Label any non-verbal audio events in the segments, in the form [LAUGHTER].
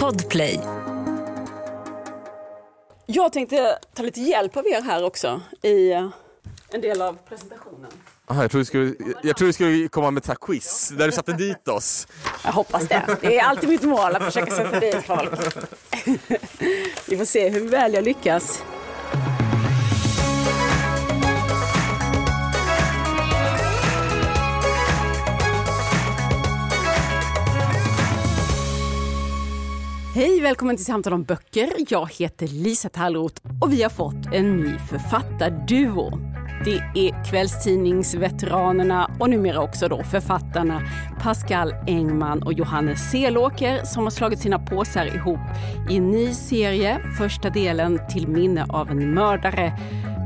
Podplay. Jag tänkte ta lite hjälp av er här också i eh, en del av presentationen. Aha, jag, tror du skulle, jag tror du skulle komma med ett quiz där du satte dit oss. Jag hoppas det. Det är alltid mitt mål att försöka sätta dit folk. [LAUGHS] Vi får se hur väl jag lyckas. Hej, välkommen till Samtal om böcker. Jag heter Lisa Tallroth och vi har fått en ny författarduo. Det är kvällstidningsveteranerna och numera också då författarna Pascal Engman och Johannes Selåker som har slagit sina påsar ihop i en ny serie. Första delen, Till minne av en mördare,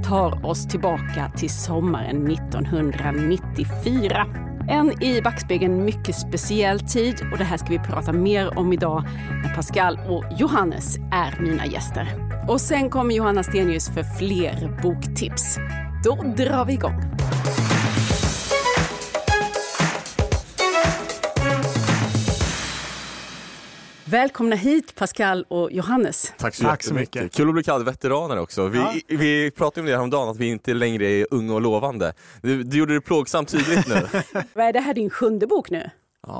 tar oss tillbaka till sommaren 1994. En i backspegeln mycket speciell tid och det här ska vi prata mer om idag när Pascal och Johannes är mina gäster. Och sen kommer Johanna Stenius för fler boktips. Då drar vi igång. Välkomna hit Pascal och Johannes. Tack så, Tack så mycket. Kul att bli kallad veteraner också. Vi, Ja. vi pratade om det häromdagen, att vi inte längre är unga och lovande. Du, du gjorde det plågsamt tydligt nu. [LAUGHS] Vad är det här din sjunde bok nu?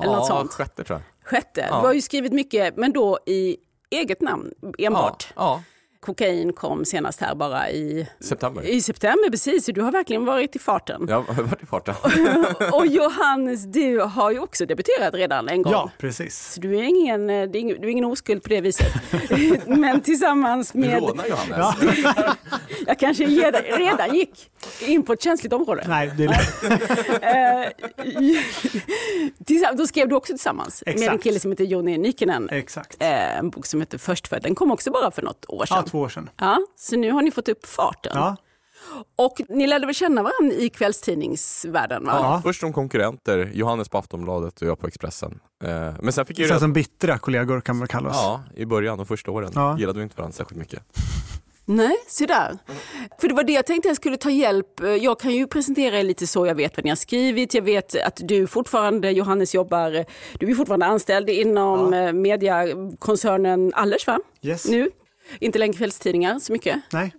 Eller något sånt. sjätte tror jag. Sjätte? Ja. Du har ju skrivit mycket, men då i eget namn enbart. Ja, ja. Kokain kom senast här bara i, september. i september, precis. Så du har verkligen varit i farten. Jag har varit i farten. [LAUGHS] Och Johannes, du har ju också debuterat redan en gång. Ja, precis. Så du är ingen, eh, det är ingen, du är ingen oskuld på det viset. [LAUGHS] Men tillsammans Du med... rånar Johannes. Ja. [LAUGHS] Jag kanske redan, redan gick in på ett känsligt område. Nej, det är Eh, Då skrev du också tillsammans med en Exakt. kille som heter Jonny Nikinen. exakt. Eh, En bok som heter Förstfödd. Den kom också bara för något år sedan. Ja, två år sedan. Ja, så nu har ni fått upp farten. Ja, Och ni lärde väl känna varandra i kvällstidningsvärlden? Va? Ja, först som konkurrenter, Johannes på Aftonbladet och jag på Expressen. Eh, Men sen fick jag sen reda- som bittra kollegor kan man kalla oss. Ja, i början, de första åren, Ja. gillade vi inte varandra särskilt mycket. Nej, se där. För det var det jag tänkte jag skulle ta hjälp. Jag kan ju presentera er lite så jag vet vad ni har skrivit. Jag vet att du fortfarande, Johannes, jobbar, du är fortfarande anställd inom ja. mediakoncernen Allers va? Yes. Nu. Inte längre kvällstidningar så mycket. Nej.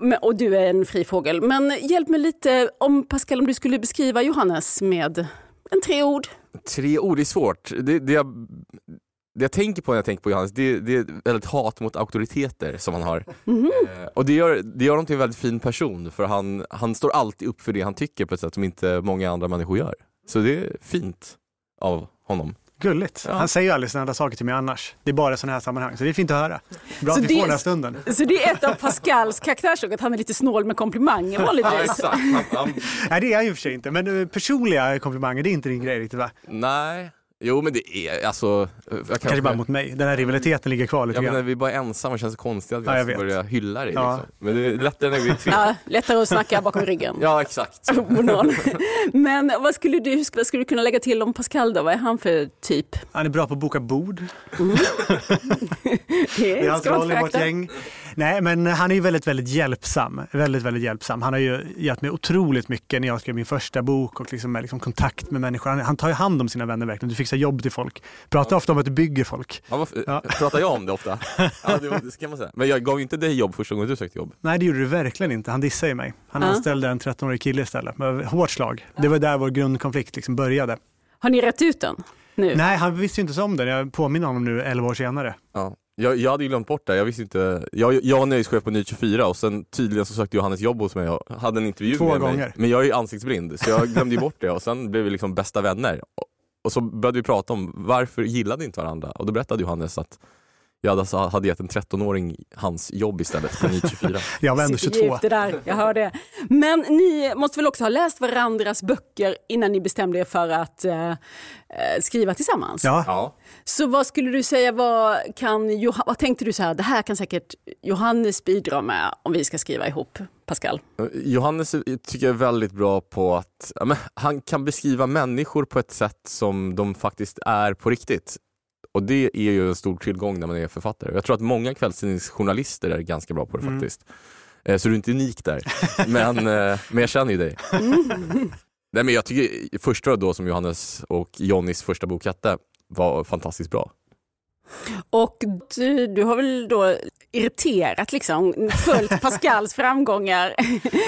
Men, och du är en fri fågel. Men hjälp mig lite om Pascal, om du skulle beskriva Johannes med en tre ord. Tre ord är svårt. Det, det, jag, det jag tänker på när jag tänker på Johannes, det, det är väldigt hat mot auktoriteter som han har. Eh, och det gör, det gör honom till en väldigt fin person, för han, han står alltid upp för det han tycker på ett sätt som inte många andra människor gör. Så det är fint av honom. Gulligt. Ja. Han säger ju aldrig snälla saker till mig annars. Det är bara i sådana här sammanhang. Så det är fint att höra. Bra Så att vi det- får den här stunden. Så det är ett av Pascals karaktärsdrag, att han är lite snål med komplimanger [LAUGHS] vanligtvis. Han, han, Nej, det är jag ju för sig inte. Men eh, personliga komplimanger, det är inte din grej riktigt va? nej, jo men det är alltså... Jag kanske, Kanske bara mot mig. Den här rivaliteten ligger kvar lite Ja, men när grann. vi bara är ensamma känns det konstigt att vi Ja, ska vet. börja hylla dig. Ja. Liksom. Men det är lättare när vi är tre. Ja, lättare att snacka bakom ryggen. Ja, exakt. [LAUGHS] Men vad skulle, du, vad skulle du kunna lägga till om Pascal då? Vad är han för typ? Han är bra på att boka bord. [LAUGHS] Det Det är hans roll i vårt gäng. Nej, men han är ju väldigt, väldigt hjälpsam. Väldigt, väldigt hjälpsam. Han har ju gett mig otroligt mycket när jag skrev min första bok och liksom med liksom kontakt med människor. Han, han tar ju hand om sina vänner verkligen. Du fixar jobb till folk. Pratar ofta om att du bygger folk. Ja, varför, Ja. Pratar jag om det ofta? [LAUGHS] Ja, det, det kan man säga. Men jag gav ju inte dig jobb första gången du sökte jobb. Nej, det gjorde du verkligen inte. Han dissade ju mig. Han Ja. anställde en 13-årig kille istället. Med hårt slag. Det var där vår grundkonflikt liksom började. Har ni rätt ut den nu? Nej, han visste ju inte så om det. Jag påminner honom nu 11 år senare. Ja. Jag, jag hade ju glömt bort det, jag visste inte. Jag, jag var nöjeschef på Nytt 24 och sen tydligen så sökte Johannes jobb hos mig och hade en intervju Två med mig. gånger. Men jag är ju ansiktsblind så jag glömde ju bort det och sen blev vi liksom bästa vänner. Och, så började vi prata om varför gillade inte varandra? Och då berättade Johannes att jag hade, alltså, hade gett en 13-åring hans jobb istället på Nytt 24. [LAUGHS] Jag var ändå Sitter 22. djupt det där, jag hör det. Men ni måste väl också ha läst varandras böcker innan ni bestämde er för att eh, eh, skriva tillsammans? Ja, Ja. Så vad skulle du säga, vad, kan, vad tänkte du så här, det här kan säkert Johannes bidra med om vi ska skriva ihop, Pascal? Johannes tycker jag är väldigt bra på att ja, men, han kan beskriva människor på ett sätt som de faktiskt är på riktigt. Och det är ju en stor tillgång när man är författare. Jag tror att många kvällstidningsjournalister är ganska bra på det faktiskt. Eh, Så du är inte unik där. [LAUGHS] Men, eh, men jag känner ju dig. Nej, men jag tycker första då som Johannes och Johnnys första bok hette var fantastiskt bra. Och du, du har väl då irriterat, liksom, följt [LAUGHS] Pascals framgångar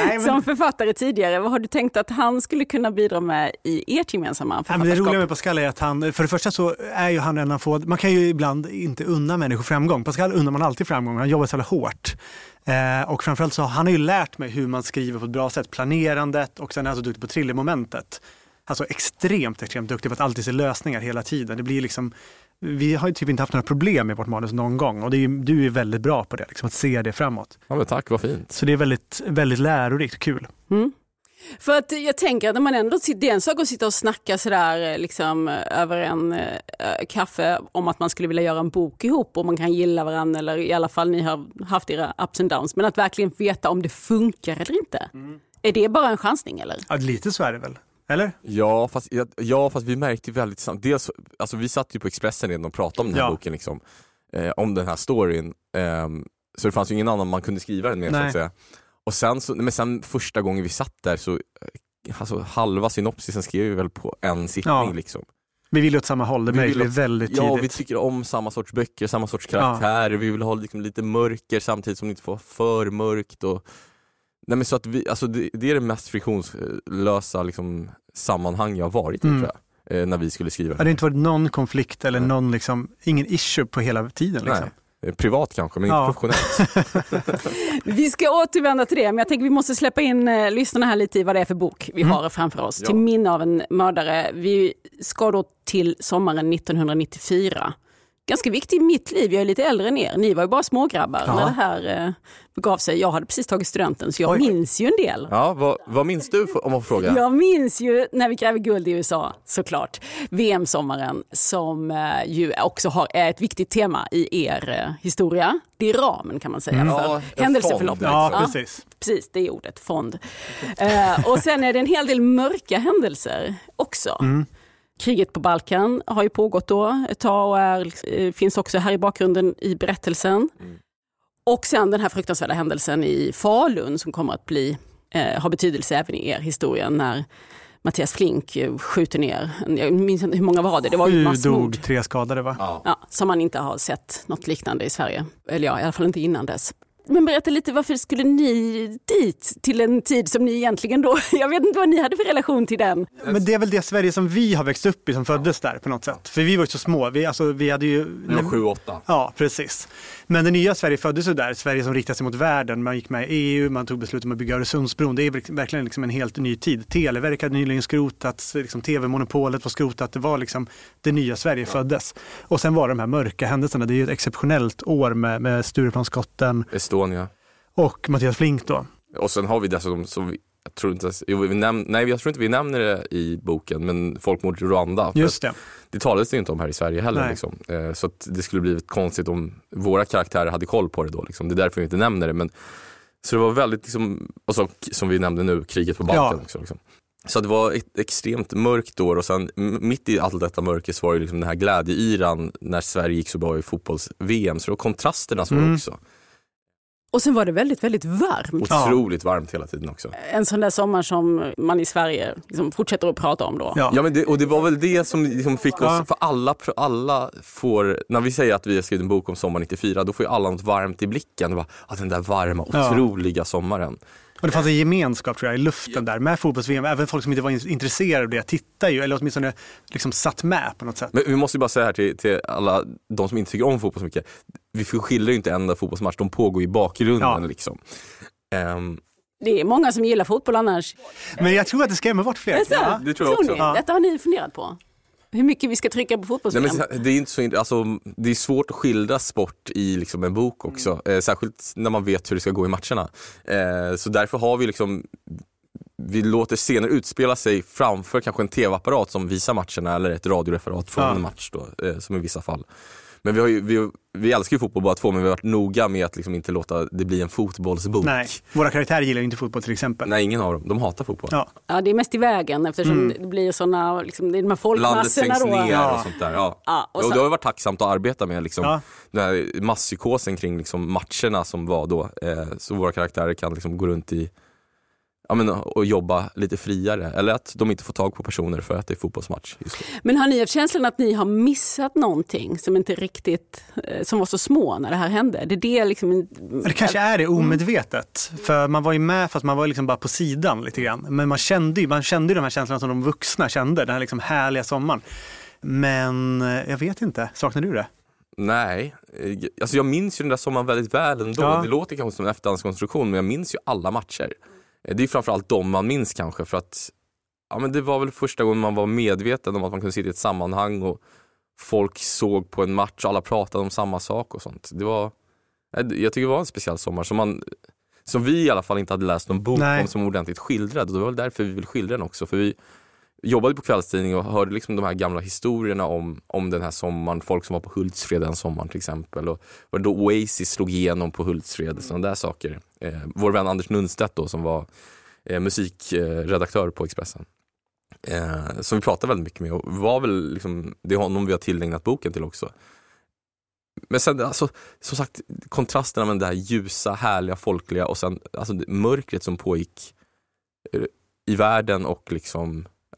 men... som författare tidigare. Vad har du tänkt att han skulle kunna bidra med i ert gemensamma författarskap? Det roliga med Pascal är att han, för det första så är ju han en av få, man kan ju ibland inte unna människor framgång. Pascal unnar man alltid framgång, han jobbar så jävla hårt. Eh, och framförallt så han har ju lärt mig hur man skriver på ett bra sätt, planerandet och sen är han så duktig på thrillermomentet. Alltså extremt, extremt duktig på att alltid se lösningar hela tiden. Det blir liksom vi har ju typ inte haft några problem med vårt manus någon gång och är, du är väldigt bra på det, liksom, att se det framåt. Ja, men tack, vad fint. Så det är väldigt, väldigt lärorikt och kul. Mm. För att jag tänker att när man ändå, det är en sak att sitta och snacka sådär liksom, över en äh, kaffe om att man skulle vilja göra en bok ihop och man kan gilla varandra eller i alla fall ni har haft era ups and downs. Men att verkligen veta om det funkar eller inte. Mm. Är det bara en chansning eller? Ja, lite så är det väl. Eller? Ja fast, ja, fast vi märkte väldigt snabbt, dels, alltså vi satt ju på Expressen redan och pratade om den här ja. boken, liksom, eh, om den här storyn. Eh, så det fanns ju ingen annan man kunde skriva den med Nej. så att säga. Och sen, så, men sen första gången vi satt där så, eh, alltså halva synopsisen skrev vi väl på en sittning ja. liksom. Vi vill åt samma håll, det märker vi väldigt tydligt. Ja, vi tycker om samma sorts böcker, samma sorts karaktärer. Ja. Vi vill ha liksom lite mörker samtidigt som det inte får för mörkt. Och, nej, men så att vi, alltså det, det är det mest friktionslösa liksom, sammanhang jag varit i mm. tror jag, eh, när vi skulle skriva. Har det inte varit någon konflikt eller någon, liksom, ingen issue på hela tiden? Liksom? Nej. Eh, privat kanske, men ja. inte professionellt. [LAUGHS] vi ska återvända till det, men jag tänker vi måste släppa in eh, lyssnarna här lite i vad det är för bok vi mm. har framför oss. Ja. Till minne av en mördare. Vi ska då till sommaren 1994 ganska viktig i mitt liv. Jag är lite äldre än er. Ni var ju bara smågrabbar ja. när det här eh, begav sig. Jag hade precis tagit studenten så jag Oj. minns ju en del. Ja, vad, vad minns du om man får fråga? Jag minns ju när vi gräver guld i USA såklart. VM-sommaren som eh, ju också har, är ett viktigt tema i er eh, historia. Det är ramen kan man säga mm. för ja, händelseförloppet. Ja, precis. Ja, precis, det är ordet, fond. och sen är det en hel del mörka händelser också. Mm. Kriget på Balkan har ju pågått då ett tag och är, eh, finns också här i bakgrunden i berättelsen. Mm. Och sen den här fruktansvärda händelsen i Falun som kommer att bli, eh, ha betydelse även i er historia när Mattias Flink eh, skjuter ner, jag minns inte hur många var det? Det var ju massmord. dog, tre skadade va? Ja. ja. som man inte har sett något liknande i Sverige. Eller ja, i alla fall inte innan dess. Men berätta lite, varför skulle ni dit till en tid som ni egentligen då, [LAUGHS] jag vet inte vad ni hade för relation till den? Men det är väl det Sverige som vi har växt upp i som föddes där på något sätt. För vi var ju så små, vi, alltså, vi hade ju... Vi var sju, åtta. Ja, precis. Men det nya Sverige föddes ju där, Sverige som riktade sig mot världen. Man gick med i EU, man tog beslut om att bygga Öresundsbron. Det är verkligen liksom en helt ny tid. Televerket hade nyligen skrotats, liksom tv-monopolet var skrotat. Det var liksom det nya Sverige föddes. Och sen var det de här mörka händelserna. Det är ju ett exceptionellt år med, med Stureplansskotten. Estonia. Och Mattias Flink då. Och sen har vi dessutom, så vi, jag tror inte, jo, vi näm, nej jag tror inte vi nämner det i boken, men folkmordet i Rwanda. Just det. Det talades det inte om här i Sverige heller. Liksom. Eh, så det skulle blivit konstigt om våra karaktärer hade koll på det då. Liksom. Det är därför vi inte nämner det. Men, så det var väldigt, liksom, och så, som vi nämnde nu, kriget på Balkan ja. också. Liksom. Så det var ett extremt mörkt år och sen mitt i allt detta mörker så var det liksom den här glädjeyran när Sverige gick så bra i fotbolls-VM. Så det var kontrasterna som mm. också. Och sen var det väldigt, väldigt varmt. Otroligt varmt hela tiden också. En sån där sommar som man i Sverige liksom fortsätter att prata om då. Ja, ja men det, och det var väl det som liksom fick oss, ja. för alla, alla får, när vi säger att vi har skrivit en bok om sommar 94, då får ju alla något varmt i blicken. Det var, ah, den där varma, otroliga sommaren. Och det fanns en gemenskap tror jag, i luften där med fotbolls-VM. Även folk som inte var intresserade av det tittar ju, eller åtminstone liksom satt med på något sätt. Men vi måste bara säga här till, till alla de som inte tycker om fotboll så mycket. Vi skiljer ju inte en enda fotbollsmatch, de pågår i bakgrunden. Ja. Liksom. Um, det är många som gillar fotboll annars. Men jag tror att det skrämmer bort fler. Ja, det tror jag också. Ja. Detta har ni funderat på? hur mycket vi ska trycka på fotbolls det, är inte så, alltså, det är svårt att skildra sport i liksom, en bok också. Mm. Eh, särskilt när man vet hur det ska gå i matcherna. Eh, så därför har vi liksom vi låter scener utspela sig framför kanske en tv-apparat som visar matcherna eller ett radioreferat från ja. en match då, eh, som i vissa fall. Men vi, har ju, vi, vi älskar ju fotboll båda två men vi har varit noga med att liksom inte låta det bli en fotbollsbok. Nej, våra karaktärer gillar inte fotboll till exempel. Nej, ingen av dem. De hatar fotboll. Ja, ja det är mest i vägen eftersom mm. det blir sådana, liksom, det är de här folkmassorna Landet stängs ner ja. och sånt där. Ja. ja och, så... och det har varit tacksamt att arbeta med liksom, ja. den här masspsykosen kring liksom, matcherna som var då. Eh, så våra karaktärer kan liksom gå runt i ja, men, att jobba lite friare. Eller att de inte får tag på personer för att det är fotbollsmatch. Men har ni haft känslan att ni har missat någonting som inte riktigt, eh, som var så små när det här hände? Det, är det, liksom, det kanske är det omedvetet. För man var ju med fast man var liksom bara på sidan lite grann. Men man kände ju man kände de här känslorna som de vuxna kände, den här liksom härliga sommaren. Men eh, jag vet inte, saknar du det? Nej, eh, alltså jag minns ju den där sommaren väldigt väl ändå. Ja. Det låter kanske som en efterhandskonstruktion men jag minns ju alla matcher. Eh, det är framförallt de man minns kanske för att ja, men det var väl första gången man var medveten om att man kunde sitta i ett sammanhang och folk såg på en match och alla pratade om samma sak och sånt. Det var, jag tycker det var en speciell sommar som, man, som vi i alla fall inte hade läst någon bok Nej. om som ordentligt skildrad och det var väl därför vi vill skildra den också. För vi jobbade på kvällstidning och hörde liksom de här gamla historierna om, om den här sommaren, folk som var på Hultsfred den sommaren till exempel. Och var det då Oasis slog igenom på Hultsfred, sådana där saker. Eh, vår vän Anders Nunstedt då som var eh, musikredaktör på Expressen. Eh, som vi pratade väldigt mycket med och var väl liksom, det är honom vi har tillägnat boken till också. Men sen alltså, som sagt kontrasterna med det här ljusa, härliga, folkliga och sen alltså, mörkret som pågick eh, i världen och liksom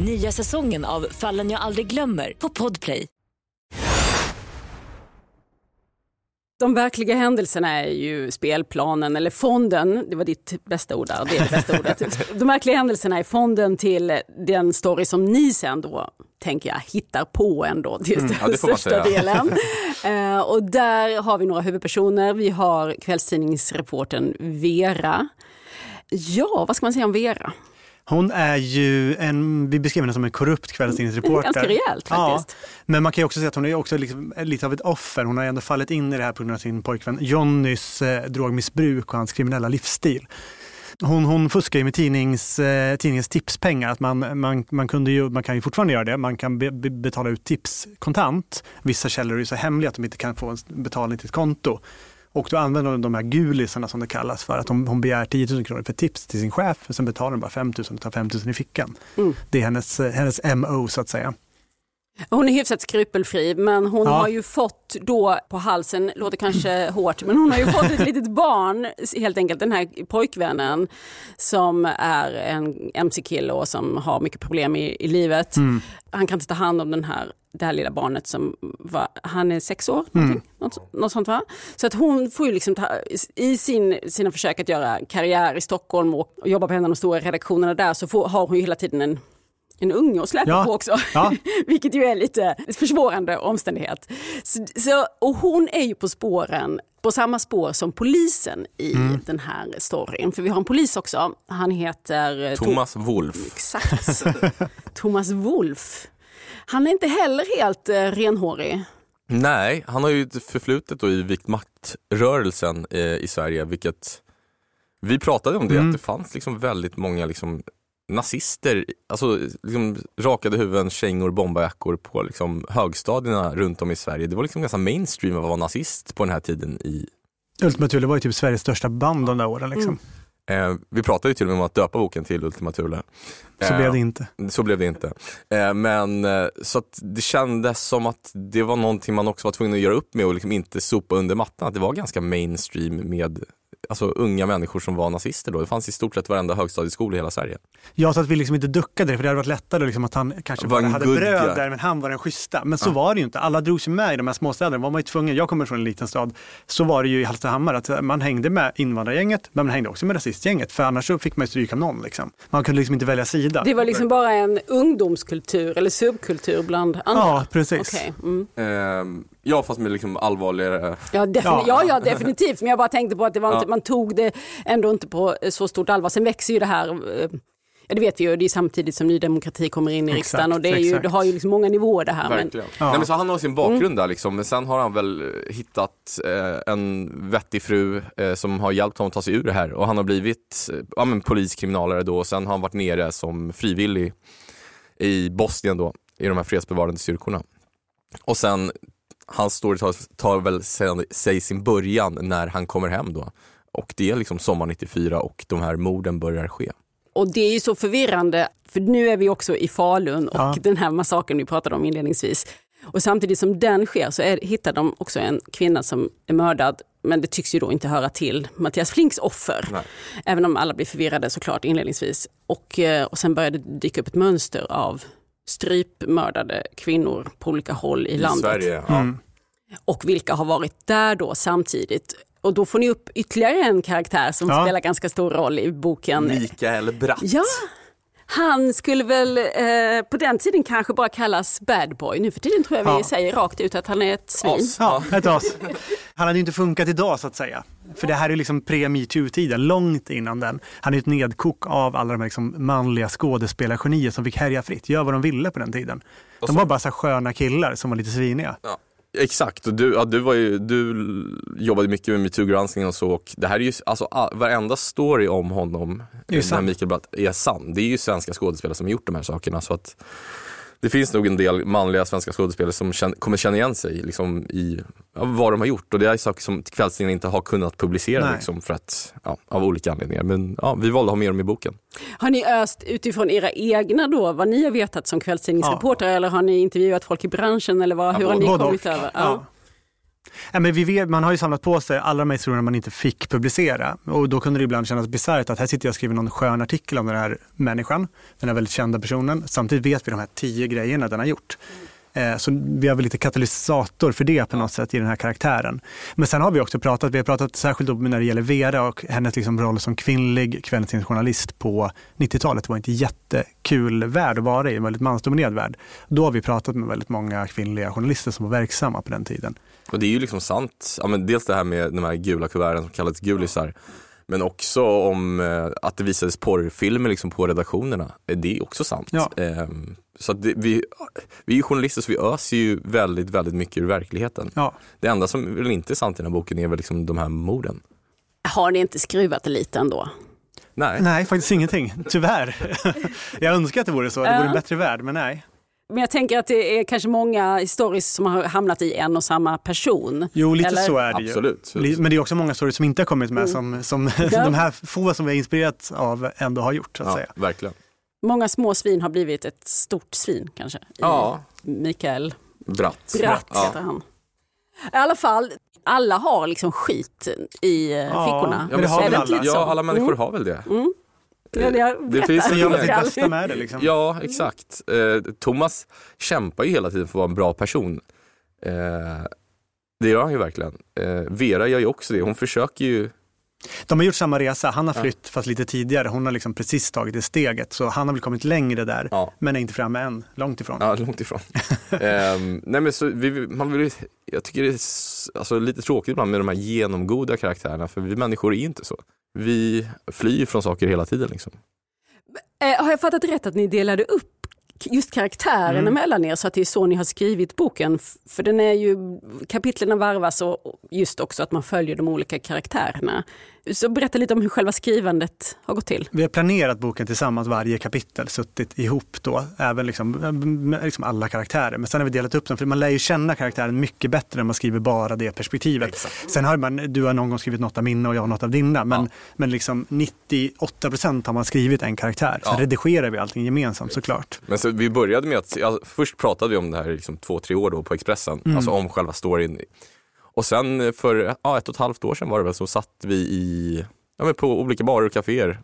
Nya säsongen av Fallen jag aldrig glömmer på Podplay. De verkliga händelserna är ju spelplanen, eller fonden, det var ditt bästa ord där, det är det bästa ordet. De verkliga händelserna är fonden till den story som ni sen då, tänker jag, hittar på ändå till mm, ja, största delen. uh, och där har vi några huvudpersoner. Vi har kvällstidningsreporten Vera. Ja, vad ska man säga om Vera? Hon är ju en, vi beskriver henne som en korrupt kvällstidningsreporter. Ganska rejält faktiskt. Ja, men man kan ju också säga att hon är också liksom, lite av ett offer. Hon har ändå fallit in i det här på grund av sin pojkvän Jonnys eh, drogmissbruk och hans kriminella livsstil. Hon, hon fuskar ju med tidnings, eh, tidningens tipspengar. Att man, man, man, kunde ju, man kan ju fortfarande göra det. Man kan be, be, betala ut tips kontant. Vissa källor är så hemliga att de inte kan få en betalning till ett konto. Och då använder hon de här gulisarna som det kallas för, att hon, hon begär 10 000 kronor för tips till sin chef, och sen betalar hon bara 5 000 och tar 5 000 i fickan. Mm. Det är hennes, hennes MO så att säga. Hon är hyfsat skrupelfri men hon ja. har ju fått då på halsen, låter kanske [CLEARS THROAT] hårt, men hon har ju fått ett litet barn helt enkelt, den här pojkvännen som är en mc-kille och som har mycket problem i, i livet. Mm. Han kan inte ta hand om den här, det här lilla barnet som var, han är sex år, mm. något, något sånt va? Så att hon får ju liksom ta, i sin, sina försök att göra karriär i Stockholm och, jobba på en av de stora redaktionerna där så får, har hon ju hela tiden en en unge att släppa ja. på också. Ja. [LAUGHS] Vilket ju är lite försvårande omständighet. Så, så, och hon är ju på spåren på samma spår som polisen i mm. den här storyn. För vi har en polis också. Han heter eh, Thomas Tom Wolf. Exakt. [LAUGHS] Thomas Wolf. Han är inte heller helt eh, renhårig. Nej, han har ju förflutet då i vikt maktrörelsen eh, i Sverige, vilket vi pratade om det, mm. att det fanns liksom väldigt många liksom nazister, alltså liksom rakade huvuden, kängor, bomberjackor på liksom högstadierna runt om i Sverige. Det var liksom ganska mainstream att vara nazist på den här tiden. i Ultima Thule var ju typ Sveriges största band de där åren. Liksom. Mm. Eh, vi pratade ju till och med om att döpa boken till Ultima Thule. Så blev det eh, inte. Så blev det inte. Eh, men eh, så att det kändes som att det var någonting man också var tvungen att göra upp med och liksom inte sopa under mattan. Att det var ganska mainstream med alltså, unga människor som var nazister då. Det fanns i stort sett varenda högstadieskola i hela Sverige. Ja, så att vi liksom inte duckade för det hade varit lättare liksom att han kanske bara hade good, bröd där men han var den schyssta. Men så ja. var det ju inte. Alla drog sig med i de här småstäderna. var man ju tvungen. Jag kommer från en liten stad. Så var det ju i Hallstahammar att man hängde med invandrargänget men man hängde också med rasistgänget för annars så fick man ju stryk av någon. Liksom. Man kunde liksom inte välja sida. Det var liksom bara en ungdomskultur eller subkultur bland andra? Ja, precis. Okay. Mm. Um, Ja, fast med liksom allvarligare... Ja, defini ja. ja, ja, definitivt. Men jag bara tänkte på att det var inte, man tog det ändå inte på så stort allvar. Sen växer ju det här eh, det vet vi ju, det är samtidigt som Ny Demokrati kommer in i Exakt, riksdagen och det, är ju, exakt. det har ju liksom många nivåer det här. Men. Ja. Nej, men så han har sin bakgrund där liksom, men sen har han väl eh, hittat eh, en vettig fru eh, som har hjälpt honom att ta sig ur det här och han har blivit eh, ja, men poliskriminalare då och sen har han varit nere som frivillig i Bosnien då, i de här fredsbevarande styrkorna. Och sen, hans story tar, tar väl sen, sig sin början när han kommer hem då. Och det är liksom sommar 94 och de här morden börjar ske. Och det är ju så förvirrande, för nu är vi också i Falun och Ja. den här massakern vi pratade om inledningsvis. Och samtidigt som den sker så är, hittar de också en kvinna som är mördad, men det tycks ju då inte höra till Mattias Flinks offer. Nej. Även om alla blir förvirrade såklart inledningsvis. Och, eh, och sen börjar det dyka upp ett mönster av strypmördade kvinnor på olika håll i, I landet. Sverige. Ja. Mm. Och vilka har varit där då samtidigt. Och då får ni upp ytterligare en karaktär som Ja. spelar ganska stor roll i boken. Mikael Bratt. Ja, han skulle väl eh, på den tiden kanske bara kallas bad boy. Nu för tiden tror jag vi Ja. säger rakt ut att han är ett svin. As. Ja, ett as. Han hade ju inte funkat idag så att säga. För det här är liksom pre-metoo-tiden, långt innan den. Han är ett nedkok av alla de här liksom manliga skådespelargenier som fick härja fritt, göra vad de ville på den tiden. De var bara så sköna killar som var lite sviniga. Ja, exakt, och du, ja, du, var ju, du jobbade mycket med metoo-granskningen och så och det här är ju, alltså all, varenda story om honom, är den här. Mikael Bratt, är sann. Det är ju svenska skådespelare som har gjort de här sakerna så att det finns nog en del manliga svenska skådespelare som känn, kommer känna igen sig liksom, i ja, vad de har gjort och det är saker som kvällstidningen inte har kunnat publicera liksom, för att, ja, av olika anledningar. Men ja, vi valde att ha med dem i boken. Har ni öst utifrån era egna då, vad ni har vetat som kvällstidningsreportrar eller har ni intervjuat folk i branschen eller vad, hur har ni kommit och. över? Ja. Men vi vet, man har ju samlat på sig alla de här historierna man inte fick publicera. Och då kunde det ibland kännas bisarrt att här sitter jag och skriver någon skön artikel om den här människan, den här väldigt kända personen. Samtidigt vet vi de här tio grejerna den har gjort. Mm. Så vi har väl lite katalysator för det på något sätt i den här karaktären. Men sen har vi också pratat, vi har pratat särskilt om när det gäller Vera och hennes liksom roll som kvinnlig kvällstidningsjournalist på 90-talet. Det var inte jättekul värld att vara i, en väldigt mansdominerad värld. Då har vi pratat med väldigt många kvinnliga journalister som var verksamma på den tiden. Och det är ju liksom sant, ja, men dels det här med de här gula kuverten som kallades gulisar. Men också om eh, att det visades porrfilmer liksom på redaktionerna. Eh, Det är också sant. Ja. Så att det, vi, vi är journalister så vi öser ju väldigt, väldigt mycket ur verkligheten. Ja. Det enda som väl inte är sant i den här boken är väl liksom de här morden. Har ni inte skruvat det lite ändå? Nej. Nej, faktiskt ingenting. Tyvärr. [LAUGHS] jag önskar att det vore så. Det vore en bättre värld, men nej. Men jag tänker att det är kanske många stories som har hamnat i en och samma person. Jo, lite Eller? så är det ju. Absolut. Men det är också många stories som inte har kommit med som, som Ja. [LAUGHS] de här få som vi har inspirerats av ändå har gjort. Så att Ja, säga. verkligen. Många små svin har blivit ett stort svin kanske. I Ja, Mikael Bratt. Bratt Ja. heter han. I alla fall, alla har liksom skit i eh, Ja, fickorna. Ja, det men har så- väl det alla. så? Ja, alla människor har väl det. Mm. Ja, Det finns en- gör sitt bästa med det. Liksom. Ja, exakt. Eh, Thomas kämpar ju hela tiden för att vara en bra person. Eh, det gör han ju verkligen. Eh, Vera gör ju också det. Hon försöker ju De har gjort samma resa. Han har Ja. flytt fast lite tidigare. Hon har liksom precis tagit det steget. Så han har väl kommit längre där. Ja. Men är inte framme än. Långt ifrån. Ja, långt ifrån. [LAUGHS] Ehm, nej men så, vi, man vill, jag tycker det är alltså, lite tråkigt ibland med de här genomgoda karaktärerna för vi människor är inte så. Vi flyr från saker hela tiden. Liksom. Eh, har jag fattat rätt att ni delade upp just karaktärerna Mm. mellan er så att det är så ni har skrivit boken? För den är ju, kapitlen varvas och just också att man följer de olika karaktärerna. Så berätta lite om hur själva skrivandet har gått till. Vi har planerat boken tillsammans varje kapitel, suttit ihop då, även liksom, med liksom alla karaktärer. Men sen har vi delat upp dem, för man lär ju känna karaktären mycket bättre när man skriver bara det perspektivet. Sen har man, du har någon gång skrivit något av mina och jag något av dina, men, Ja. men liksom 98 procent har man skrivit en karaktär. Sen Ja. redigerar vi allting gemensamt såklart. Men så vi började med att, ja, först pratade vi om det här liksom två, tre år då på Expressen, Mm. alltså om själva storyn. Och sen för ja, ett och ett halvt år sedan var det väl så satt vi i, ja, men på olika barer och kaféer,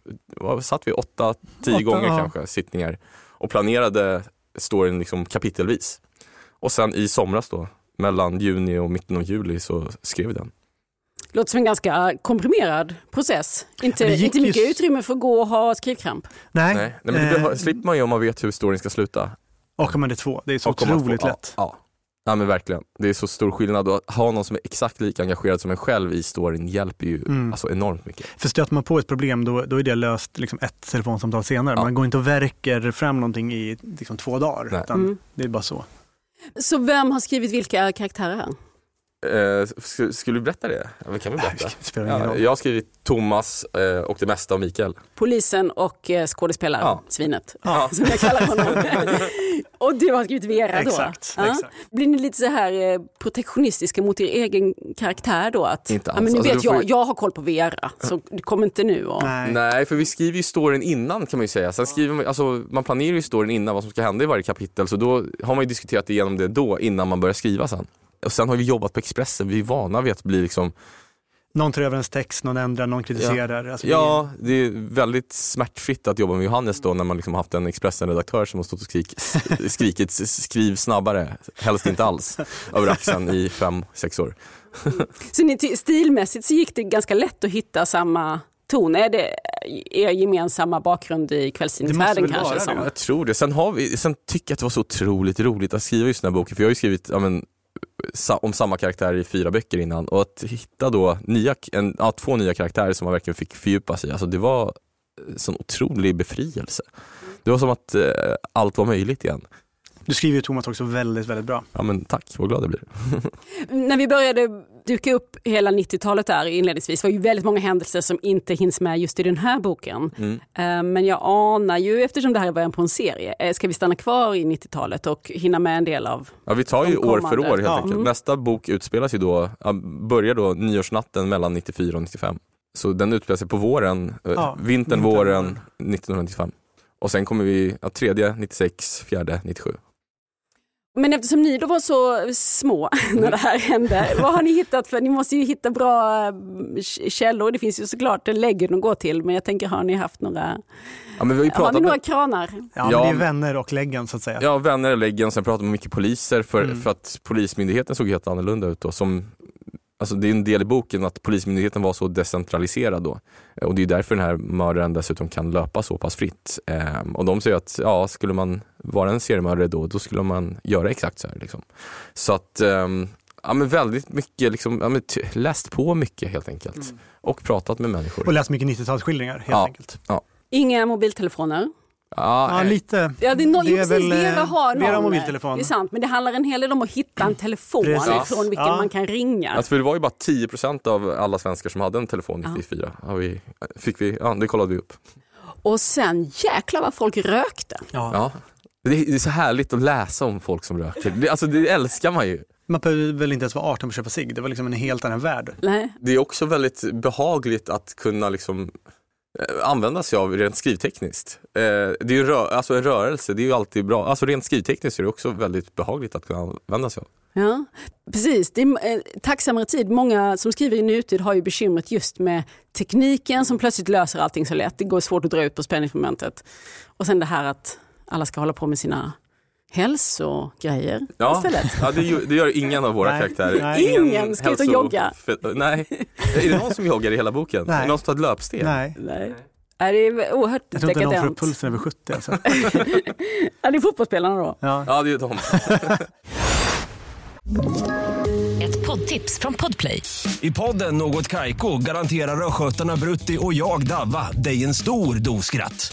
satt vi åtta, tio Åtta, gånger ja. kanske, sittningar och planerade storyn liksom kapitelvis. Och sen i somras då, mellan juni och mitten av juli så skrev vi den. Låter som en ganska komprimerad process. Inte, inte mycket ju- utrymme för att gå och ha skrivkramp. Nej, Nej, nej men det eh, slipper man ju om man vet hur storyn ska sluta. och om man är två, det är så Och om man får- otroligt lätt. Ja, Ja men verkligen. Det är så stor skillnad och att ha någon som är exakt lika engagerad som en själv i storyn hjälper ju Mm. alltså, enormt mycket. För stöter man på ett problem då, då är det löst liksom ett telefonsamtal senare. Ja. Man går inte och verkar fram någonting i liksom två dagar. Nej. Utan Mm. Det är bara så. Så vem har skrivit vilka karaktärer här? Eh, sk- skulle du berätta det? Ja, men kan vi berätta? Ja, jag har skrivit Thomas eh, och det mesta av Mikael. Polisen och eh, skådespelaren, Ja. svinet. Ja. [LAUGHS] Som jag kallar honom. [LAUGHS] och du har skrivit Vera då? Exakt, Ja. exakt. Blir ni lite så här eh, protektionistiska mot er egen karaktär då? Att, Inte ja, alls. men ni Alltså, vet, jag, ju- jag har koll på Vera, så kom inte nu och... Nej. Nej, för vi skriver ju storyn innan kan man ju säga. Sen skriver man, alltså, man planerar ju storyn innan vad som ska hända i varje kapitel så då har man ju diskuterat igenom det då innan man börjar skriva sen. Och sen har vi jobbat på Expressen, vi är vana vid att bli liksom, Någon tar över ens text, någon ändrar, någon kritiserar. Alltså, ja det är väldigt smärtfritt att jobba med Johannes då när man liksom har haft en Expressen-redaktör som har stått och skrik, skrikit skriv snabbare, helst inte alls, över axeln i fem, sex år. Så ni, stilmässigt så gick det ganska lätt att hitta samma ton. Är det er gemensamma bakgrund i Det kvällstidningsvärlden kanske? det. Jag tror det. Sen, har vi, sen tycker jag att det var så otroligt roligt att skriva just den här boken, för jag har ju skrivit ja, men, om samma karaktär i fyra böcker innan och att hitta då nya, en, ja, två nya karaktärer som man verkligen fick fördjupa sig i, alltså det var en sån otrolig befrielse. Det var som att eh, allt var möjligt igen. Du skriver ju Thomas också väldigt, väldigt bra. Ja men tack, vad glad jag blir. [LAUGHS] När vi började duka upp hela 90-talet där inledningsvis var ju väldigt många händelser som inte hinns med just i den här boken. Mm. Eh, Men jag anar ju, eftersom det här är början på en serie, eh, ska vi stanna kvar i 90-talet och hinna med en del av... Ja, vi tar ju år för år helt Ja. enkelt. Mm. Nästa bok utspelas ju då, ja, börjar då nyårsnatten mellan 94 och 95. Så den utspelar sig på våren, eh, Ja, vintern, våren. 1995. Och sen kommer vi, ja, tredje 96, fjärde 97. Men eftersom ni då var så små [LAUGHS] när det här hände, vad har ni hittat för, ni måste ju hitta bra eh, källor, det finns ju såklart läggen att gå till, men jag tänker har ni haft några, Ja, men vi har ju har ni pratat några med, kranar? Ja, Ja. men det är vänner och läggen så att säga. ja, vänner i läggen, sen pratat med mycket poliser för, Mm. för att polismyndigheten såg helt annorlunda ut då. Som, alltså det är en del i boken att polismyndigheten var så decentraliserad då. Och det är därför den här mördaren dessutom kan löpa så pass fritt. Ehm, och de säger att ja, skulle man vara en seriemördare då, då skulle man göra exakt så här. Liksom. Så att, ehm, ja men väldigt mycket, liksom, ja, men läst på mycket helt enkelt. Och pratat med människor. Och läst mycket 90-talsskildringar helt Ja. enkelt. Inga mobiltelefoner? Ja, Ja, eh, lite. Ja, det är, no, Det jo, är precis, väl, eh, Vera har någon. Mobiltelefon. Det är sant, men det handlar en hel del om att hitta en telefon Precis. från vilken Ja. man kan ringa. Alltså för det var ju bara 10% av alla svenskar som hade en telefon 94. Ja. vi, fick vi, ja, det kollade vi upp. Och sen jäklar vad folk rökte. Ja. Ja. Det, är, det är så härligt att läsa om folk som röker. Det, alltså det älskar man ju. Man behöver väl inte ens vara 18 för att köpa cigg. Det var liksom en helt annan värld. Nej. Det är också väldigt behagligt att kunna liksom eh, Eh, använda sig av rent skrivtekniskt. Eh, det är ju rö- alltså en rörelse, det är ju alltid bra. Alltså rent skrivtekniskt är det också väldigt behagligt att kunna använda sig av. Ja, precis. Det är eh, tacksammare tid. Många som skriver i nutid har ju bekymret just med tekniken som plötsligt löser allting så lätt. Det går svårt att dra ut på spänningsmomentet. Och sen det här att alla ska hålla på med sina hälsogrejer Ja, istället. ja det, gör, det gör ingen av våra Nej, karaktärer. nej. Ingen ska ut och jogga. Nej. Är det någon som joggar i hela boken? Nej. Är det någon som tar ett löpsteg? Nej, Nej. Nej, det är oerhört jag tror inte någon får dekadent. pulsen över 70. Alltså. [LAUGHS] Ja, det är fotbollsspelarna då. Ja. Ja, det är de. [LAUGHS] Ett poddtips från Podplay. I podden Något Kaiko garanterar östgötarna Brutti och jag, Davva, dig en stor dos skratt.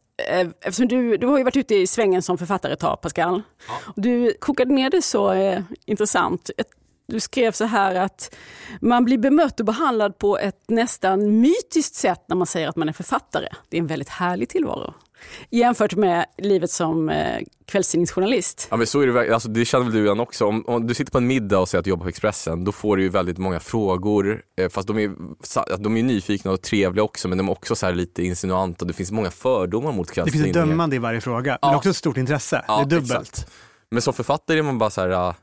eftersom du, du har ju varit ute i svängen som författare ett tag, Pascal. Du kokade ner det så eh, intressant. Ett- Du skrev så här att man blir bemött och behandlad på ett nästan mytiskt sätt när man säger att man är författare. Det är en väldigt härlig tillvaro. Jämfört med livet som eh, kvällstidningsjournalist. Ja men så är det alltså, det känner väl du igen också. Om, om du sitter på en middag och säger att du jobbar på Expressen, då får du ju väldigt många frågor. Eh, fast de är, de är nyfikna och trevliga också, men de är också så här lite insinuanta. Det finns många fördomar mot Det finns ett kvällstidningar. dömande i varje fråga, Ja. men också ett stort intresse. Ja, det är dubbelt. exakt. Men som författare är man bara så här,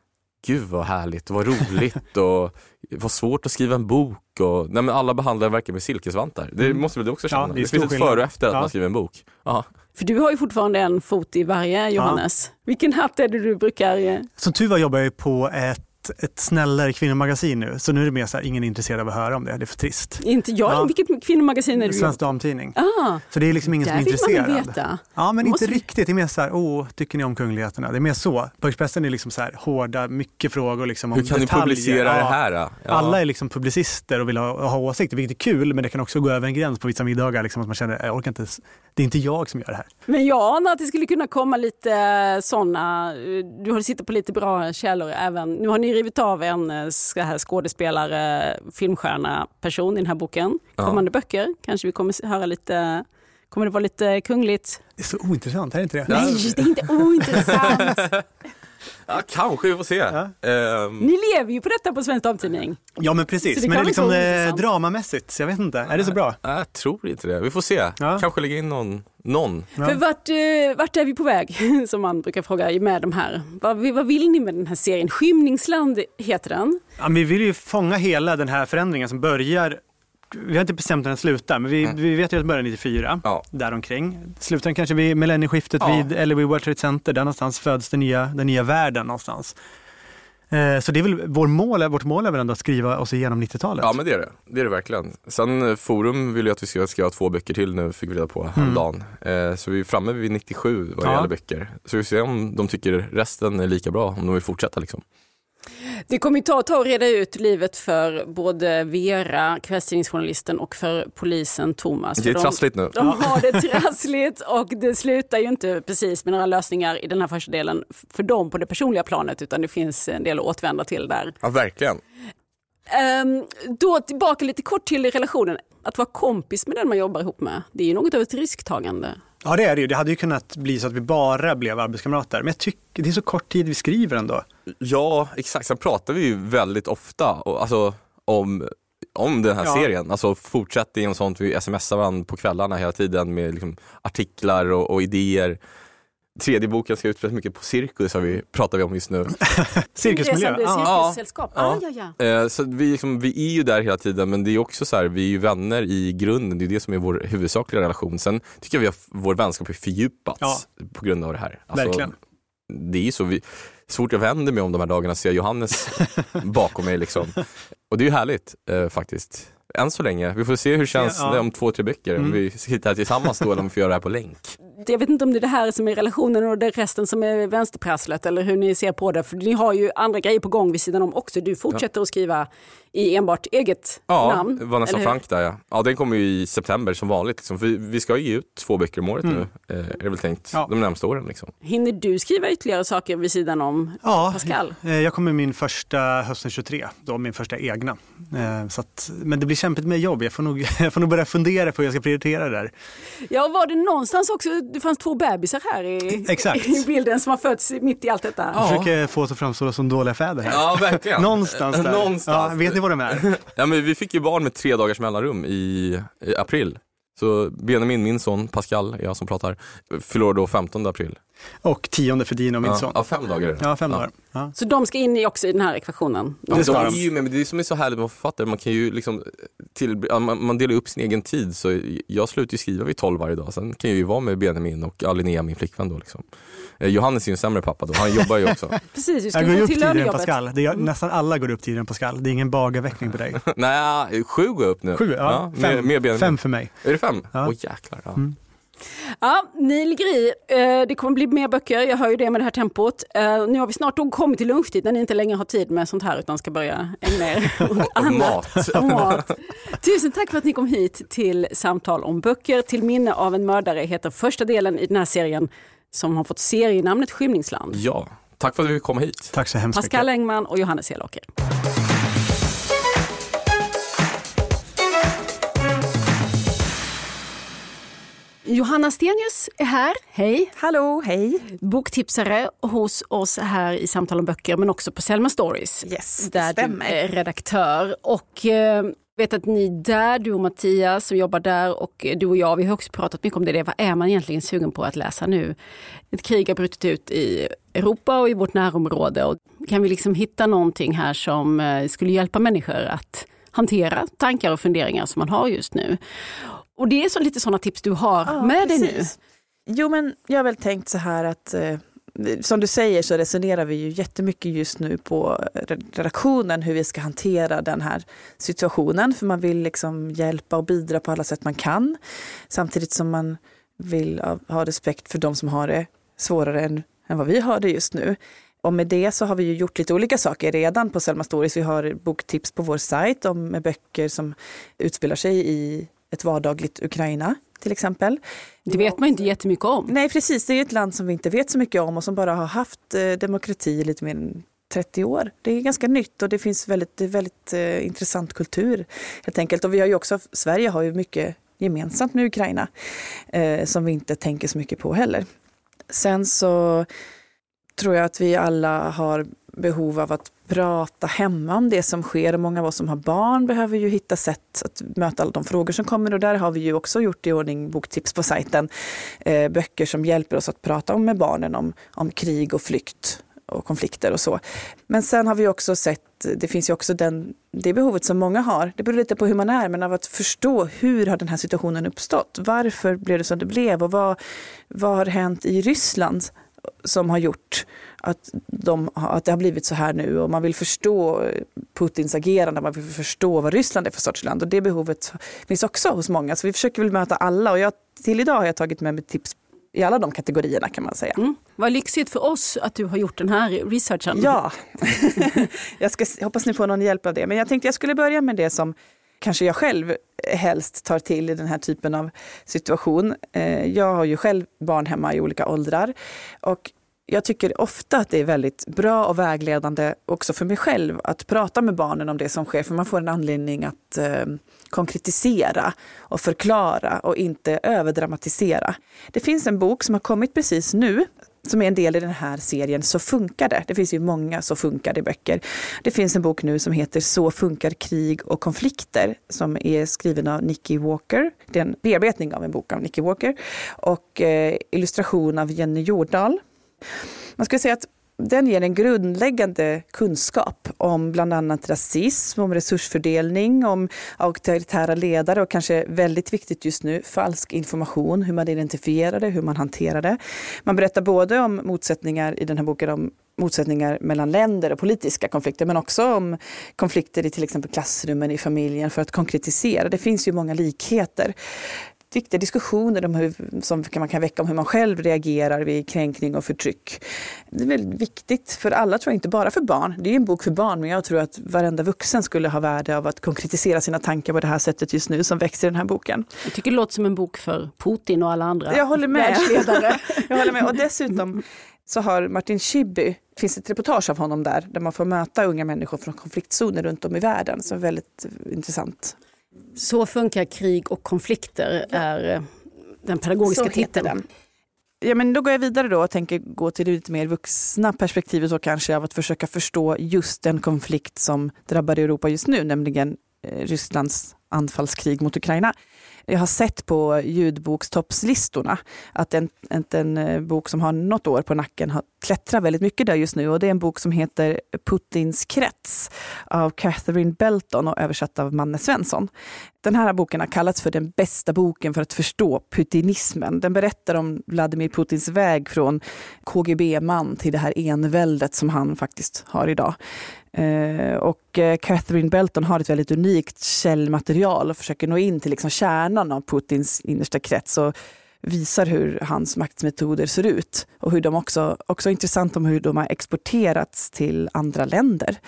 gud vad härligt vad roligt och vad svårt att skriva en bok. Och, nej men alla behandlar verkligen med silkesvantar. Det Mm. måste väl du också Ja, känna? det är det, stor finns ett före och efter att Ja. man skriver en bok. Ja. För du har ju fortfarande en fot i varje Johannes. Vilken hatt är det du brukar... eh, Som tur var jobbar jag ju på ett, ett snällare kvinnomagasin nu, så nu är det mer så här, ingen är intresserad av att höra om det. Det är för trist. Inte jag, Ja. vilket kvinnomagasin är du Svensk Damtidning. Ah, Så det är liksom ingen där som är vill man intresserad. väl veta. Ja, men inte Måste vi- riktigt. Det är mer så här, åh, tycker ni om kungligheterna? Det är mer så. Bögspressen är liksom så här hårda, mycket frågor liksom om Hur kan detaljer. ni publicera det Ja. här? då? Ja. Alla är liksom publicister och vill ha, ha åsikter, vilket är kul, men det kan också gå över en gräns på vissa middagar. Liksom, att man känner, jag orkar inte, det är inte jag som gör det här. Men jag anar att det skulle kunna komma lite sådana, du har sitter på lite bra källor även. Nu har ni rivit av en eh, så här skådespelare, filmstjärna person i den här boken. Ja. Kommande böcker kanske vi kommer höra lite, kommer det vara lite kungligt? Det är så ointressant, är det inte det? Nej, det är inte ointressant. [LAUGHS] [LAUGHS] Ja, kanske, vi får se. Ja. Ehm, Ni lever ju på detta på Svensk Damtidning. Ja, men precis. det Men det kan är liksom vara eh, dramamässigt, så jag vet inte. Är det så bra? jag tror inte det. Vi får se. Ja. Kanske lägga in någon. någon. Ja. För vart, eh, vart är vi på väg? [LAUGHS] Som man brukar fråga med de här. Vad, vad vill ni med den här serien? Skymningsland heter den. Ja, men vi vill ju fånga hela den här förändringen som börjar vi har inte bestämt när den slutar, men vi, vi vet ju att den börjar 94, Mm. Ja. däromkring. Slutar den kanske vid millennieskiftet Ja. vid, eller vid World Trade Center, där någonstans föds den nya, den nya världen någonstans. Eh, så det är väl, vår mål, vårt mål är väl ändå att skriva oss igenom 90-talet. Ja men det är det. Det är det verkligen. Sen eh, Forum vill ju att vi ska skriva två böcker till nu, fick vi reda på häromdagen. Eh, så vi är framme vid 97 vad det Ja. gäller böcker. Så vi får se om de tycker resten är lika bra, om de vill fortsätta liksom. Det kommer ta ett tag att reda ut livet för både Vera, kvällstidningsjournalisten och för polisen Thomas. Det är de- trassligt nu. De har det trassligt och det slutar ju inte precis med några lösningar i den här första delen för dem på det personliga planet utan det finns en del att återvända till där. Ja verkligen. Ehm, då tillbaka lite kort till relationen. Att vara kompis med den man jobbar ihop med, det är ju något av ett risktagande. Ja det är det ju. Det hade ju kunnat bli så att vi bara blev arbetskamrater. Men jag tycker det är så kort tid vi skriver ändå. Ja exakt, sen pratar vi ju väldigt ofta och, alltså, om, om den här Ja. serien. Alltså fortsätter genom sånt, vi smsar varandra på kvällarna hela tiden med liksom, artiklar och, och idéer. Tredje boken ska utspelas mycket på cirkus, har vi, pratar vi om just nu. [LAUGHS] Cirkusmiljö. Ja. cirkussällskap. Ja. Ah, ja, ja. Eh, så vi, liksom, vi är ju där hela tiden men det är också så här, vi är ju vänner i grunden, det är det som är vår huvudsakliga relation. Sen tycker jag vi har, vår vänskap har fördjupats Ja. på grund av det här. Alltså, Verkligen. Det är ju så, vi, så fort jag vänder mig om de här dagarna ser jag Johannes [LAUGHS] bakom mig liksom. Och det är ju härligt eh, faktiskt. Än så länge. Vi får se hur det känns Ja. om två, tre böcker. Om Mm. vi sitter här tillsammans då eller om vi får göra det här på länk. Jag vet inte om det är det här som är relationen och det är resten som är vänsterprasslet eller hur ni ser på det. För ni har ju andra grejer på gång vid sidan om också. Du fortsätter att skriva i enbart eget Ja, namn. eller hur? Frank där ja. Ja, den kommer ju i september som vanligt. Liksom. För vi, vi ska ju ge ut två böcker om året Mm. nu, eh, är det väl tänkt, Ja. de närmsta åren. Liksom. Hinner du skriva ytterligare saker vid sidan om Ja, Pascal? eh, jag kommer min första hösten 23, då min första egna. Eh, Så att, men det blir kämpigt med jobb, jag får, nog, [LAUGHS] jag får nog börja fundera på hur jag ska prioritera det där. Ja, var det någonstans också, det fanns två bebisar här i, Exakt. i bilden som har fötts mitt i allt detta. Jag försöker få oss att framstå som dåliga fäder här. Ja, verkligen. [LAUGHS] Någonstans där. Någonstans. Ja, vet ni vad de är? [LAUGHS] Ja, men vi fick ju barn med tre dagars mellanrum i, i april. Så Benjamin, min son, Pascal, jag som pratar, förlorar då 15 april. Och tionde för Dino, min ja. son. Ja, fem dagar är. Ja, fem dagar. Ja. Så de ska in i också i den här ekvationen. Ja, Det ska de är ju med, men det är som är så härligt med författare, man kan ju liksom till, ja, man, man delar upp sin egen tid. Så jag slutar ju skriva vid 12 varje dag, sen kan jag ju vara med Benjamin och Linnea, min flickvän då. Liksom. Eh, Johannes är ju en sämre pappa då, han jobbar ju också. [LAUGHS] Precis, du ska Jag går gå upp till tidigare än lönejobbet. Pascal. Det gör, nästan alla går upp tidigare än Pascal. Det är ingen bagavveckling på dig. [LAUGHS] Nej, sju går upp nu. Sju, ja. med, fem, med Benjamin. fem för mig. Är det fem? Åh Ja. jäklar. Ja. Mm. Ja, ni ligger i. Eh, Det kommer bli mer böcker, jag hör ju det med det här tempot. Eh, Nu har vi snart kommit till lunchtid när ni inte längre har tid med sånt här utan ska börja ägna er åt annat. mat. Mat. Tusen tack för att ni kom hit till Samtal om böcker. Till minne av en mördare heter första delen i den här serien som har fått serienamnet Skymningsland. Ja, tack för att du fick komma hit. Tack så hemskt Pascal mycket. Engman och Johannes Helåker. Johanna Stenius är här. Hej! Hallå, hej. Boktipsare hos oss här i Samtal om böcker men också på Selma Stories. Yes, där stämmer. du är redaktör. Och eh, vet att ni där, du och Mattias som jobbar där och du och jag, vi har också pratat mycket om det. Vad är man egentligen sugen på att läsa nu? Ett krig har brutit ut i Europa och i vårt närområde och kan vi liksom hitta någonting här som eh, skulle hjälpa människor att hantera tankar och funderingar som man har just nu. Och det är så lite sådana tips du har Ja, med dig nu. precis. Jo, men jag har väl tänkt så här att eh, som du säger så resonerar vi ju jättemycket just nu på redaktionen hur vi ska hantera den här situationen. För man vill liksom hjälpa och bidra på alla sätt man kan. Samtidigt som man vill ha- ha respekt för de som har det svårare än, än vad vi har det just nu. Och med det så har vi ju gjort lite olika saker redan på Selma Stories. Vi har boktips på vår sajt om med böcker som utspelar sig i ett vardagligt Ukraina till exempel. Det vet man inte jättemycket om. Nej precis, det är ett land som vi inte vet så mycket om och som bara har haft eh, demokrati i lite mer än 30 år. Det är ganska nytt och det finns väldigt, väldigt eh, intressant kultur helt enkelt. Och vi har ju också, Sverige har ju mycket gemensamt med Ukraina eh, som vi inte tänker så mycket på heller. Sen så tror jag att vi alla har behov av att prata hemma om det som sker. Och många av oss som har barn behöver ju hitta sätt att möta alla de frågor som kommer. Och där har vi ju också gjort i ordning boktips på sajten. Eh, böcker som hjälper oss att prata om med barnen om, om krig och flykt och konflikter och så. Men sen har vi också sett, det finns ju också den, det behovet som många har, det beror lite på hur man är, men av att förstå hur har den här situationen uppstått? Varför blev det som det blev och vad, vad har hänt i Ryssland som har gjort att, de, att det har blivit så här nu och man vill förstå Putins agerande, man vill förstå vad Ryssland är för sorts land och det behovet finns också hos många. Så vi försöker väl möta alla och jag, till idag har jag tagit med mig tips i alla de kategorierna kan man säga. Mm. Vad lyxigt för oss att du har gjort den här researchen. Ja, [LAUGHS] jag ska, hoppas ni får någon hjälp av det. Men jag tänkte jag skulle börja med det som kanske jag själv helst tar till i den här typen av situation. Eh, jag har ju själv barn hemma i olika åldrar och jag tycker ofta att det är väldigt bra och vägledande också för mig själv att prata med barnen om det som sker för man får en anledning att eh, konkretisera och förklara och inte överdramatisera. Det finns en bok som har kommit precis nu som är en del i den här serien Så funkar det. Det finns ju många Så funkar det böcker. Det finns en bok nu som heter Så funkar krig och konflikter som är skriven av Nicky Walker. Det är en bearbetning av en bok av Nicky Walker och eh, illustration av Jenny Jordahl. Man skulle säga att den ger en grundläggande kunskap om bland annat rasism, om resursfördelning, om auktoritära ledare och kanske väldigt viktigt just nu, falsk information, hur man identifierar det, hur man hanterar det. Man berättar både om motsättningar i den här boken om motsättningar mellan länder och politiska konflikter men också om konflikter i till exempel klassrummen, i familjen för att konkretisera. Det finns ju många likheter viktiga diskussioner om hur, som man kan väcka om hur man själv reagerar vid kränkning och förtryck. Det är väldigt viktigt för alla, tror jag, inte bara för barn. Det är en bok för barn, men jag tror att varenda vuxen skulle ha värde av att konkretisera sina tankar på det här sättet just nu som växer i den här boken. Jag tycker det låter som en bok för Putin och alla andra Jag håller med. världsledare. [LAUGHS] jag håller med. Och dessutom så har Martin Schibbye, finns ett reportage av honom där, där man får möta unga människor från konfliktzoner runt om i världen, är väldigt intressant. Så funkar krig och konflikter är eh, den pedagogiska Så titeln. den. Ja, men då går jag vidare då och tänker gå till det lite mer vuxna perspektivet kanske av att försöka förstå just den konflikt som drabbar Europa just nu, nämligen eh, Rysslands anfallskrig mot Ukraina. Jag har sett på ljudbokstoppslistorna att en, en, en eh, bok som har något år på nacken har klättrar väldigt mycket där just nu och det är en bok som heter Putins krets av Catherine Belton och översatt av Manne Svensson. Den här boken har kallats för den bästa boken för att förstå putinismen. Den berättar om Vladimir Putins väg från KGB-man till det här enväldet som han faktiskt har idag. Eh, och eh, Catherine Belton har ett väldigt unikt källmaterial och försöker nå in till liksom kärnan av Putins innersta krets och visar hur hans maktmetoder ser ut och hur de också, också är intressant om hur de har exporterats till andra länder.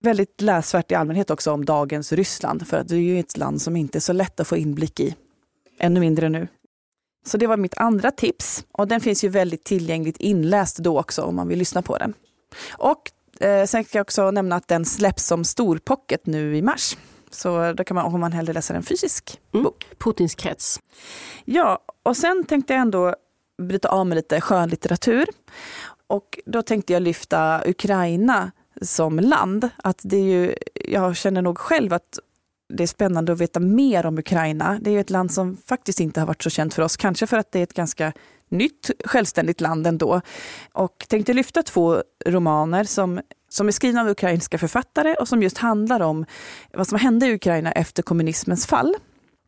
Väldigt läsvärt i allmänhet också om dagens Ryssland för att det är ju ett land som inte är så lätt att få inblick i. Ännu mindre nu. Så det var mitt andra tips och den finns ju väldigt tillgängligt inläst då också om man vill lyssna på den. Och eh, sen ska jag också nämna att den släpps som storpocket nu i mars. Så då kan man, om man hellre läser en fysisk Mm. bok. Putins krets. Ja, och sen tänkte jag ändå bryta av med lite skönlitteratur. Och då tänkte jag lyfta Ukraina som land. Att det är ju, jag känner nog själv att det är spännande att veta mer om Ukraina. Det är ett land som faktiskt inte har varit så känt för oss, kanske för att det är ett ganska nytt självständigt land ändå. Och tänkte lyfta två romaner som, som är skrivna av ukrainska författare och som just handlar om vad som hände i Ukraina efter kommunismens fall.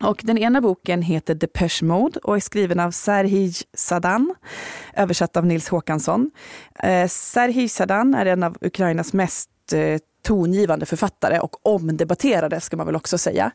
Och den ena boken heter Depeche Mode och är skriven av Serhij Sadan, översatt av Nils Håkansson. Eh, Serhij Sadan är en av Ukrainas mest eh, tongivande författare och omdebatterade ska man väl också säga.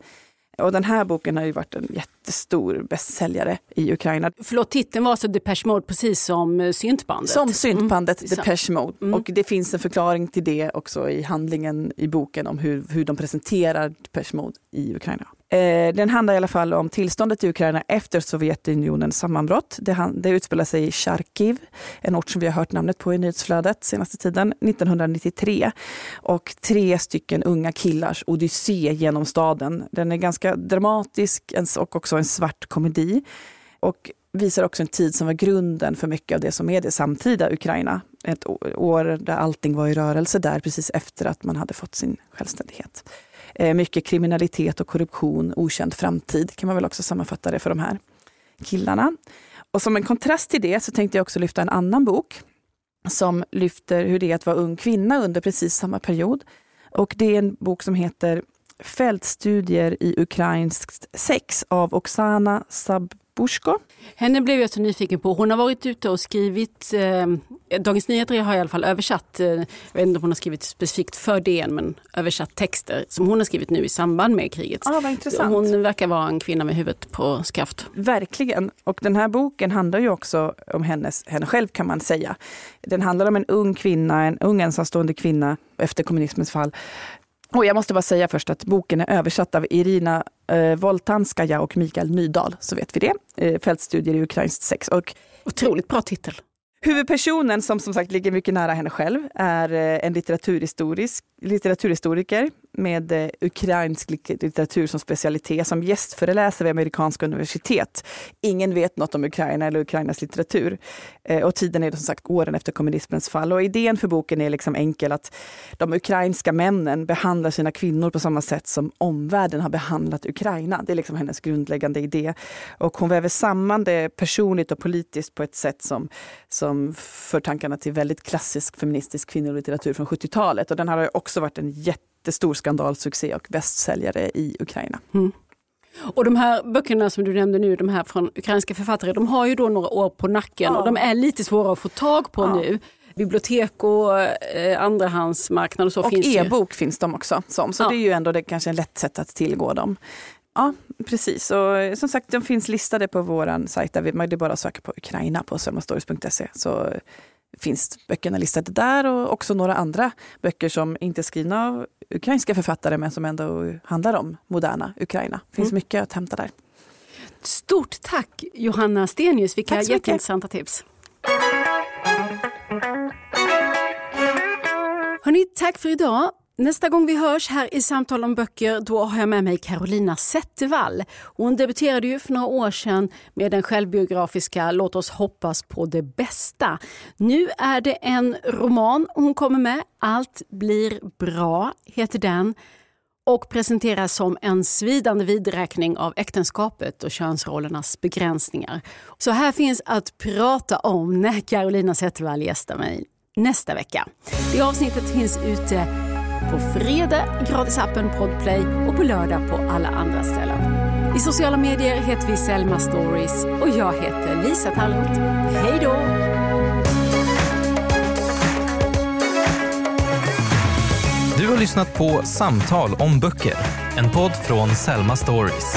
Och den här boken har ju varit en jättestor bästsäljare i Ukraina. Förlåt, titeln var alltså Depeche Mode precis som eh, syntbandet? Som syntbandet mm. Depeche Mode. Mm. Och det finns en förklaring till det också i handlingen i boken om hur, hur de presenterar Depeche Mode i Ukraina. Eh, den handlar i alla fall om tillståndet i Ukraina efter Sovjetunionens sammanbrott. Det, det utspelar sig i Charkiv, en ort som vi har hört namnet på i nyhetsflödet senaste tiden, 1993. Och tre stycken unga killars odyssé genom staden. Den är ganska dramatisk och också en svart komedi. Och visar också en tid som var grunden för mycket av det som är det samtida Ukraina. Ett år där allting var i rörelse där precis efter att man hade fått sin självständighet. Eh, mycket kriminalitet och korruption, okänd framtid kan man väl också sammanfatta det för de här killarna. Och som en kontrast till det så tänkte jag också lyfta en annan bok som lyfter hur det är att vara ung kvinna under precis samma period. Och det är en bok som heter Fältstudier i ukrainskt sex av Oksana Sab Bushko. Henne blev jag så nyfiken på. Hon har varit ute och skrivit, eh, Dagens Nyheter har i alla fall översatt, eh, jag vet inte om hon har skrivit specifikt för DN, men översatt texter som hon har skrivit nu i samband med kriget. Ah, vad intressant. Hon verkar vara en kvinna med huvudet på skaft. Verkligen. Och den här boken handlar ju också om hennes, henne själv kan man säga. Den handlar om en ung kvinna, en ung ensamstående kvinna efter kommunismens fall och jag måste bara säga först att boken är översatt av Irina eh, Voltanskaja och Mikael Nydahl, så vet vi det. Eh, Fältstudier i ukrainskt sex. Och, Otroligt bra titel. Huvudpersonen, som som sagt ligger mycket nära henne själv, är eh, en litteraturhistorisk, litteraturhistoriker med eh, ukrainsk litteratur som specialitet, som gästföreläser vid amerikanska universitet. Ingen vet något om Ukraina eller Ukrainas litteratur. Eh, och tiden är som sagt åren efter kommunismens fall. Och idén för boken är liksom enkel, att de ukrainska männen behandlar sina kvinnor på samma sätt som omvärlden har behandlat Ukraina. Det är liksom hennes grundläggande idé. Och hon väver samman det personligt och politiskt på ett sätt som, som för tankarna till väldigt klassisk feministisk kvinnolitteratur från 70-talet. Och den har också varit en jätte jättestor skandalsuccé och bästsäljare i Ukraina. Mm. Och de här böckerna som du nämnde nu, de här från ukrainska författare, de har ju då några år på nacken ja. och de är lite svåra att få tag på ja. nu. Bibliotek och eh, andrahandsmarknad och så och finns e-bok finns de också som, så ja. det är ju ändå det, kanske en lätt sätt att tillgå dem. Ja, precis. Och som sagt, de finns listade på vår sajt. Där vi, det är bara att söka på Ukraina på selmastories.se så finns böckerna listade där och också några andra böcker som inte är skrivna av ukrainska författare men som ändå handlar om moderna Ukraina. Det finns mm. mycket att hämta där. Stort tack Johanna Stenius, vilka jätteintressanta tips. Hörrni, tack för idag. Nästa gång vi hörs här i Samtal om böcker då har jag med mig Carolina Zettervall. Hon debuterade ju för några år sedan med den självbiografiska Låt oss hoppas på det bästa. Nu är det en roman hon kommer med. Allt blir bra heter den och presenteras som en svidande vidräkning av äktenskapet och könsrollernas begränsningar. Så här finns att prata om när Carolina Zettervall gästar mig nästa vecka. Det avsnittet finns ute på fredag i gratisappen Podplay och på lördag på alla andra ställen. I sociala medier heter vi Selma Stories och jag heter Lisa Tallroth. Hej då! Du har lyssnat på Samtal om böcker, en podd från Selma Stories.